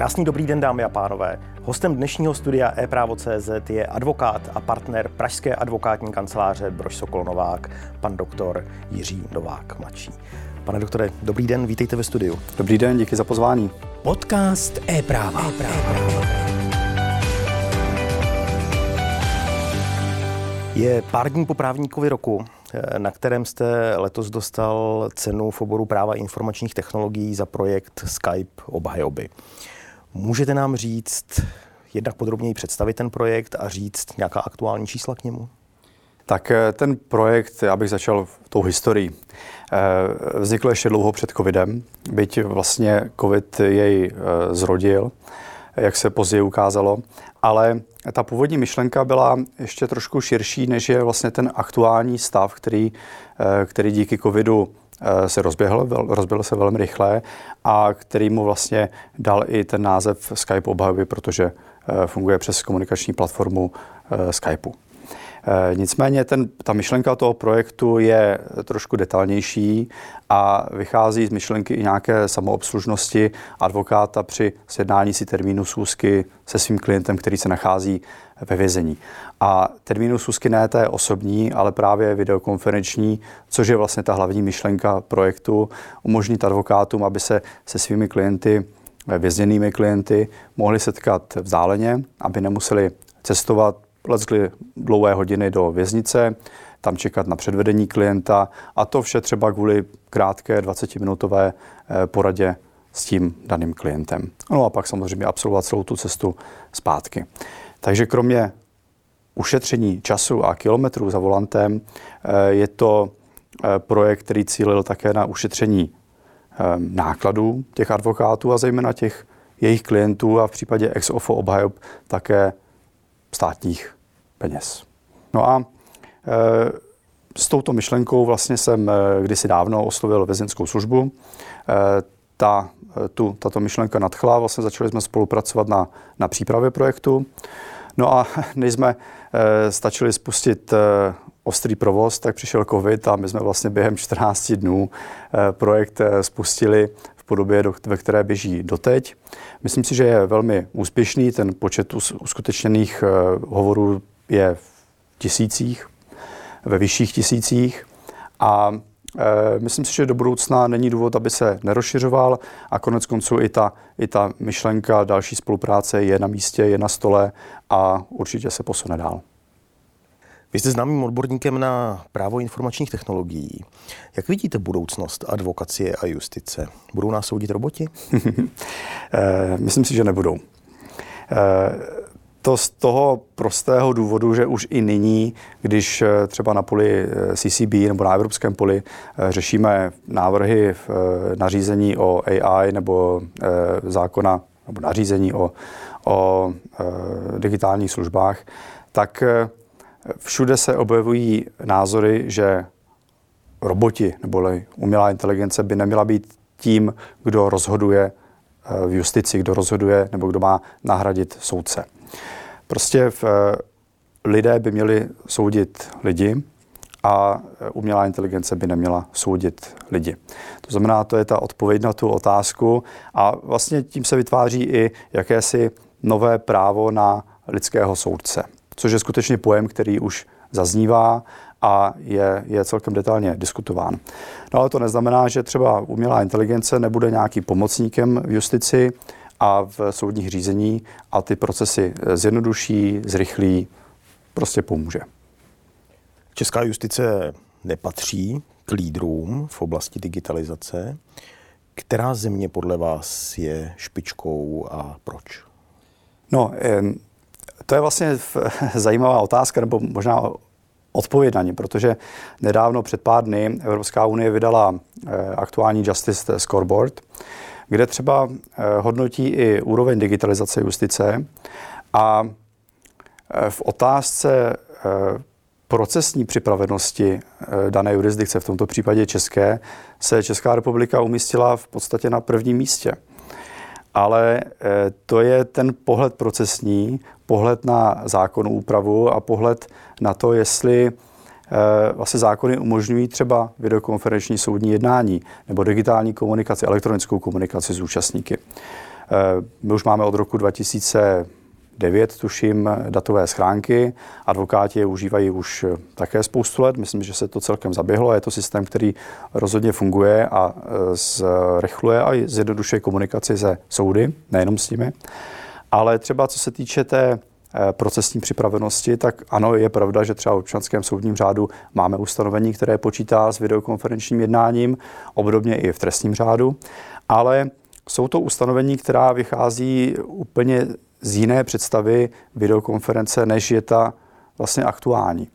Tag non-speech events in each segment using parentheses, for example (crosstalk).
Krásný dobrý den, dámy a pánové. Hostem dnešního studia e-právo.cz je advokát a partner pražské advokátní kanceláře Brož Sokol Novák, pan doktor Jiří Novák mladší. Pane doktore, dobrý den, vítejte ve studiu. Dobrý den, díky za pozvání. Podcast e-práva. e-práva. Je pár dní po právníkovi roku, na kterém jste letos dostal cenu v oboru práva informačních technologií za projekt Skype obhajoby. Můžete nám říct, jednak podrobněji představit ten projekt a říct nějaká aktuální čísla k němu? Tak eh, ten projekt, já bych začal tou historií. Eh, vznikl ještě dlouho před covidem, byť vlastně covid jej eh, zrodil, jak se později ukázalo, ale ta původní myšlenka byla ještě trošku širší, než je vlastně ten aktuální stav, který, který díky covidu se rozběhl, rozběhl se velmi rychle a který mu vlastně dal i ten název Skype obhajoby, protože eh, funguje přes komunikační platformu eh, Skypeu. Nicméně ten, ta myšlenka toho projektu je trošku detailnější a vychází z myšlenky i nějaké samoobslužnosti advokáta při sjednání si termínu sůzky se svým klientem, který se nachází ve vězení. A termínu Susky ne té osobní, ale právě videokonferenční, což je vlastně ta hlavní myšlenka projektu, umožnit advokátům, aby se se svými klienty, vězněnými klienty, mohli setkat vzdáleně, aby nemuseli cestovat leckli dlouhé hodiny do věznice, tam čekat na předvedení klienta a to vše třeba kvůli krátké 20-minutové eh, poradě s tím daným klientem. No a pak samozřejmě absolvovat celou tu cestu zpátky. Takže kromě ušetření času a kilometrů za volantem eh, je to eh, projekt, který cílil také na ušetření nákladů těch advokátů a zejména těch jejich klientů a v případě ex ofo obhajob také státních peněz. No a s touto myšlenkou vlastně jsem kdysi dávno oslovil vězeňskou službu. Ta, tu, tato myšlenka nadchla, vlastně začali jsme spolupracovat na, na přípravě projektu. No a (laughs) než jsme stačili spustit ostrý provoz, tak přišel covid a my jsme vlastně během 14 dnů projekt spustili v podobě, do, ve které běží doteď. Myslím si, že je velmi úspěšný, ten počet uskutečněných hovorů je v tisících, ve vyšších tisících a Eh, myslím si, že do budoucna není důvod, aby se nerozšiřoval a konec konců i ta, i ta myšlenka další spolupráce je na místě, je na stole a určitě se posune dál. Vy jste známým odborníkem na právo informačních technologií. Jak vidíte budoucnost advokacie a justice? Budou nás soudit roboti? (laughs) Eh, myslím si, že nebudou. To z toho prostého důvodu, že už i nyní, když eh, třeba na poli eh, CCB nebo na evropském poli eh, řešíme návrhy v nařízení o AI nebo zákona nebo nařízení o, o digitálních službách, tak všude se objevují názory, že roboti nebo umělá inteligence by neměla být tím, kdo rozhoduje v justici, kdo rozhoduje nebo kdo má nahradit soudce. Prostě v, eh, lidé by měli soudit lidi a eh, umělá inteligence by neměla soudit lidi. To znamená, to je ta odpověď na tu otázku a vlastně tím se vytváří i jakési nové právo na lidského soudce, což je skutečně pojem, který už zaznívá a je, je celkem detailně diskutován. No ale to neznamená, že třeba umělá inteligence nebude nějakým pomocníkem v justici, a v soudních řízení a ty procesy zjednoduší, zrychlí, prostě pomůže. Česká justice nepatří k lídrům v oblasti digitalizace. Která země podle vás je špičkou a proč? No, to je vlastně (laughs) zajímavá otázka, nebo možná odpověď na ní, protože nedávno před pár dny Evropská unie vydala eh, aktuální Justice Scoreboard, kde třeba eh, hodnotí i úroveň digitalizace justice a eh, v otázce procesní připravenosti dané jurisdikce, v tomto případě české, se Česká republika umístila v podstatě na prvním místě. Ale to je ten pohled procesní, pohled na zákonu úpravu a pohled na to, jestli Eh, vlastně zákony umožňují třeba videokonferenční soudní jednání nebo digitální komunikaci, elektronickou komunikaci s účastníky. My už máme od roku 2000 devět, tuším, datové schránky. Advokáti je užívají už také spoustu let. Myslím, že se to celkem zaběhlo. Je to systém, který rozhodně funguje a zrychluje a zjednodušuje komunikaci se soudy, nejenom s nimi. Ale třeba co se týče té eh, procesní připravenosti, tak ano, je pravda, že třeba v občanském soudním řádu máme ustanovení, které počítá s videokonferenčním jednáním, obdobně i v trestním řádu, ale jsou to ustanovení, která vychází úplně z jiné představy videokonference, než je ta vlastně aktuální.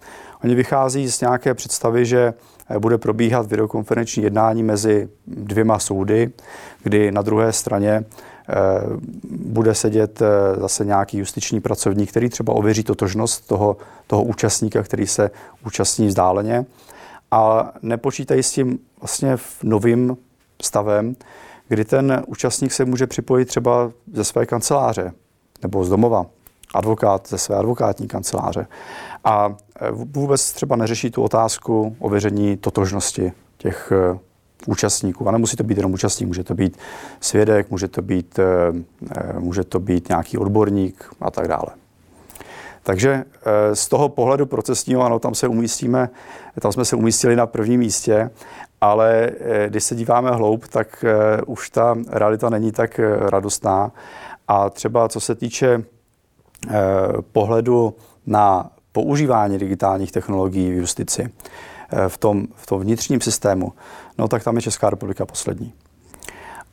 Oni vychází z nějaké představy, že eh, bude probíhat videokonferenční jednání mezi dvěma soudy, kdy na druhé straně eh, bude sedět eh, zase nějaký justiční pracovník, který třeba ověří totožnost toho, toho účastníka, který se účastní vzdáleně. A nepočítají s tím vlastně v novým stavem, kdy ten účastník se může připojit třeba ze své kanceláře, nebo z domova, advokát ze své advokátní kanceláře. A e, vůbec třeba neřeší tu otázku ověření totožnosti těch e, účastníků. A nemusí to být jenom účastník, může to být svědek, může to být, e, může to být nějaký odborník a tak dále. Takže z toho pohledu procesního, ano, tam se umístíme, tam jsme se umístili na prvním místě, ale když se díváme hloub, tak už ta realita není tak radostná. A třeba co se týče eh, pohledu na používání digitálních technologií v justici, eh, v tom, v tom vnitřním systému, no tak tam je Česká republika poslední.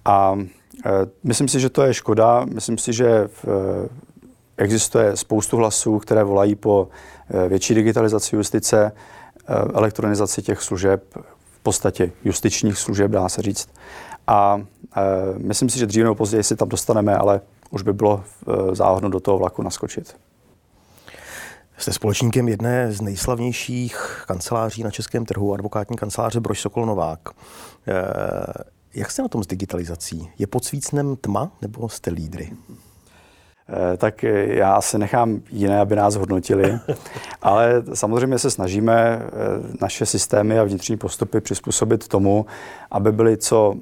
A eh, myslím si, že to je škoda. Myslím si, že v, existuje spoustu hlasů, které volají po větší digitalizaci justice, elektronizaci těch služeb, v podstatě justičních služeb, dá se říct. A myslím si, že dříve nebo později si tam dostaneme, ale už by bylo eh, záhodno do toho vlaku naskočit. Jste společníkem jedné z nejslavnějších kanceláří na českém trhu, advokátní kanceláře Brož Sokol Novák. Eh, jak jste na tom s digitalizací? Je pod svícnem tma nebo jste lídry? Eh, tak já se nechám jiné, aby nás hodnotili, (laughs) ale samozřejmě se snažíme naše systémy a vnitřní postupy přizpůsobit tomu, aby byly co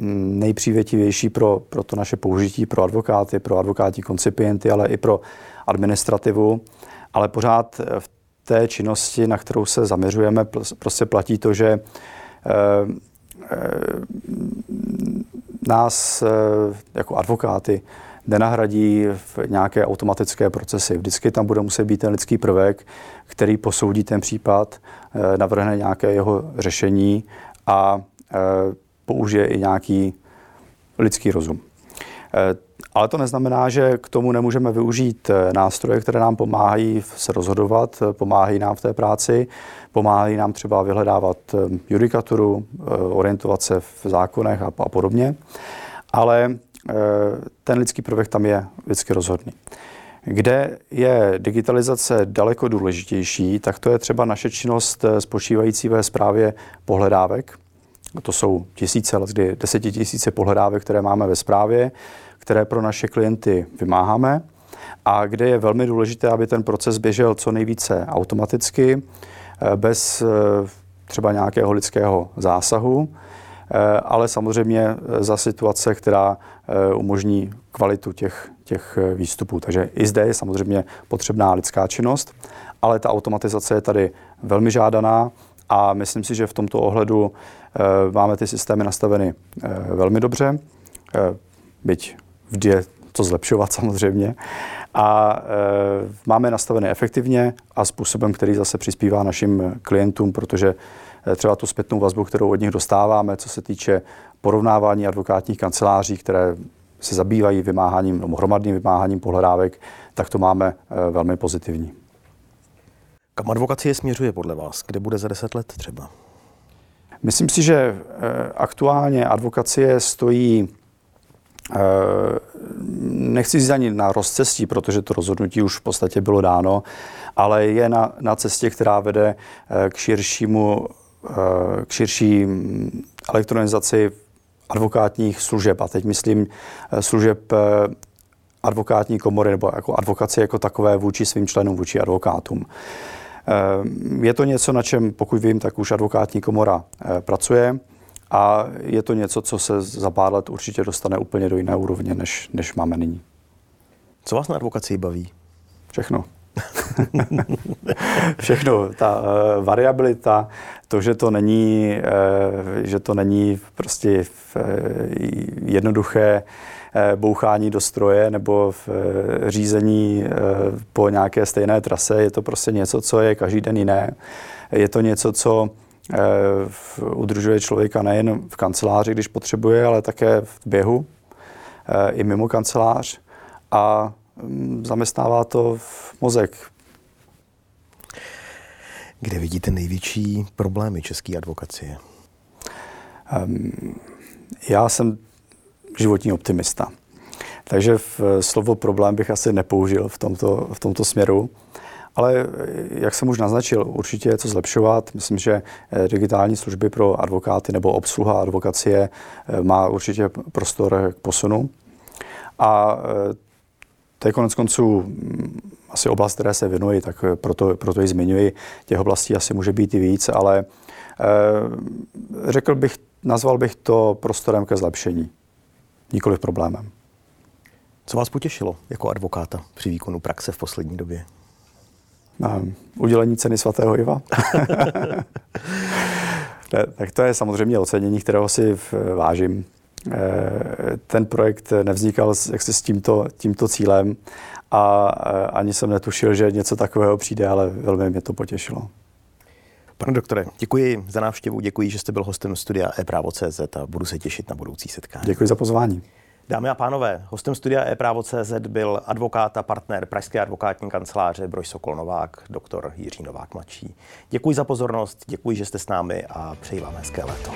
nejpřívětivější pro, pro to naše použití, pro advokáty, pro advokátní koncipienty, ale i pro administrativu. Ale pořád v té činnosti, na kterou se zaměřujeme, prostě platí to, že eh, eh, nás eh, jako advokáty nenahradí v nějaké automatické procesy. Vždycky tam bude muset být ten lidský prvek, který posoudí ten případ, navrhne nějaké jeho řešení a použije i nějaký lidský rozum. Eh, ale to neznamená, že k tomu nemůžeme využít eh, nástroje, které nám pomáhají se rozhodovat, eh, pomáhají nám v té práci, pomáhají nám třeba vyhledávat judikaturu, orientovat se v zákonech a, podobně. Ale ten lidský prvek tam je vždycky rozhodný. Kde je digitalizace daleko důležitější, tak to je třeba naše činnost spočívající ve zprávě pohledávek, to jsou tisíce, kdy desetitisíce pohledávek, které máme ve správě, které pro naše klienty vymáháme a kde je velmi důležité, aby ten proces běžel co nejvíce automaticky, eh, bez eh, třeba nějakého lidského zásahu, eh, ale samozřejmě za situace, která umožní kvalitu těch, těch výstupů. Takže i zde je samozřejmě potřebná lidská činnost, ale ta automatizace je tady velmi žádaná a myslím si, že v tomto ohledu eh, máme ty systémy nastaveny eh, velmi dobře, eh, byť vždy je to zlepšovat (laughs) samozřejmě. A máme nastavené efektivně a způsobem, který zase přispívá našim klientům, protože třeba tu zpětnou vazbu, kterou od nich dostáváme, co se týče porovnávání advokátních kanceláří, které se zabývají vymáháním, no, hromadným vymáháním pohledávek, tak to máme velmi pozitivní. Kam advokacie směřuje podle vás? Kde bude za deset let třeba? Myslím si, že eh, aktuálně advokacie stojí eh, nechci říct ani na rozcestí, protože to rozhodnutí už v podstatě bylo dáno, ale je na, na cestě, která vede eh, k širšímu, k širší elektronizaci advokátních služeb. A teď myslím služeb advokátní komory nebo jako advokaci jako takové vůči svým členům, vůči advokátům. Je to něco, na čem, pokud vím, tak už advokátní komora pracuje A je to něco, co se za pár let určitě dostane úplně do jiné úrovně, než, než máme nyní. Co vás na advokaci baví? Všechno. (laughs) Všechno. Ta uh, variabilita, to, že to není, uh, že to není prostě v, uh, jednoduché uh, bouchání do stroje nebo v uh, řízení uh, po nějaké stejné trase, je to prostě něco, co je každý den jiné. Je to něco, co udržuje člověka nejen v kanceláři, když potřebuje, ale také v běhu, i mimo kancelář. A mm, zaměstnává to v mozek. Kde vidíte největší problémy české advokacie? Já jsem životní optimista. Takže v slovo problém bych asi nepoužil v tomto, v tomto směru. Ale jak jsem už naznačil, určitě je co zlepšovat. Myslím, že eh, digitální služby pro advokáty nebo obsluha advokacie eh, má určitě prostor k posunu. A eh, to je konec konců mm, asi oblast, které se věnuji, tak proto, proto ji zmiňuji. Těch oblastí asi může být i víc, ale řekl bych, nazval bych to prostorem ke zlepšení, nikoli problémem. Co vás potěšilo jako advokáta při výkonu praxe v poslední době? udělení ceny svatého Iva. (laughs) tak to je samozřejmě ocenění, kterého si vážím. Eh, ten projekt nevznikal jaksi s tímto, tímto cílem a eh, ani jsem netušil, že něco takového přijde, ale velmi mě to potěšilo. Pane doktore, děkuji za návštěvu, děkuji, že jste byl hostem studia e-právo.cz a budu se těšit na budoucí setkání. Děkuji za pozvání. Dámy a pánové, hostem studia e-právo.cz byl advokát a partner Pražské advokátní kanceláře Broj Sokol Novák, doktor Jiří Novák mladší. Děkuji za pozornost, děkuji, že jste s námi a přeji vám hezké léto.